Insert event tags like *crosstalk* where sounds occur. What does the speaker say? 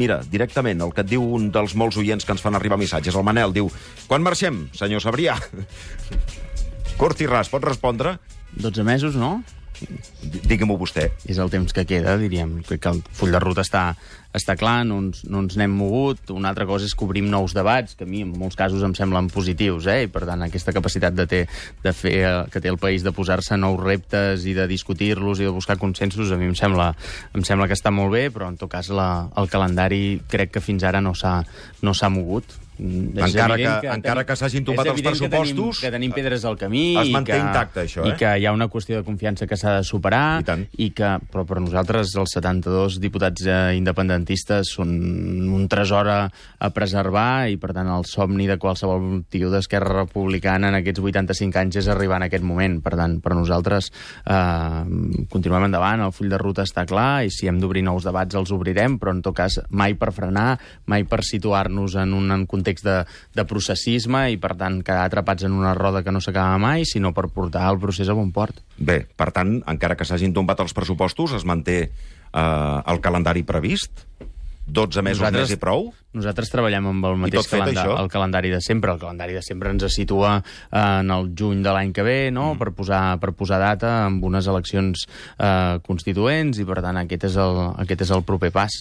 mira, directament, el que et diu un dels molts oients que ens fan arribar missatges. El Manel diu, quan marxem, senyor Sabrià? *laughs* Curt i ras, pot respondre? 12 mesos, no? D- Digui-m'ho vostè. És el temps que queda, diríem. Crec que el full de ruta està, està clar, no ens, no ens n'hem mogut. Una altra cosa és que obrim nous debats, que a mi en molts casos em semblen positius, eh? i per tant aquesta capacitat de, ter, de fer, eh, que té el país de posar-se nous reptes i de discutir-los i de buscar consensos, a mi em sembla, em sembla que està molt bé, però en tot cas la, el calendari crec que fins ara no s'ha no mogut. Mm, és Encara evident que- encara que s'hagin tombat els evident que tenim- pressupostos, Que tenim, pedres al camí... es i manté que, intacte, això, I eh? que hi ha una qüestió de confiança que s'ha de superar I tant. i que, però per nosaltres els 72 diputats eh, independentistes són un tresor a, a preservar i per tant el somni de qualsevol tio d'Esquerra Republicana en aquests 85 anys és arribar en aquest moment. Per tant, per nosaltres eh, continuem endavant, el full de ruta està clar i si hem d'obrir nous debats els obrirem, però en tot cas mai per frenar, mai per situar-nos en un en context de, de processisme i per tant quedar atrapats en una roda que no s'acaba mai, sinó per portar el procés a bon port. Bé, per tant, encara que s'hagin tombat els pressupostos, es manté eh, el calendari previst? 12 mesos Nosaltres- més i prou? Nosaltres treballem amb el mateix fet, calendari, el calendari de sempre. El calendari de sempre ens situa eh, en el juny de l'any que ve, no? Mm. per, posar, per posar data amb unes eleccions eh, constituents i, per tant, aquest és, el, aquest és el proper pas.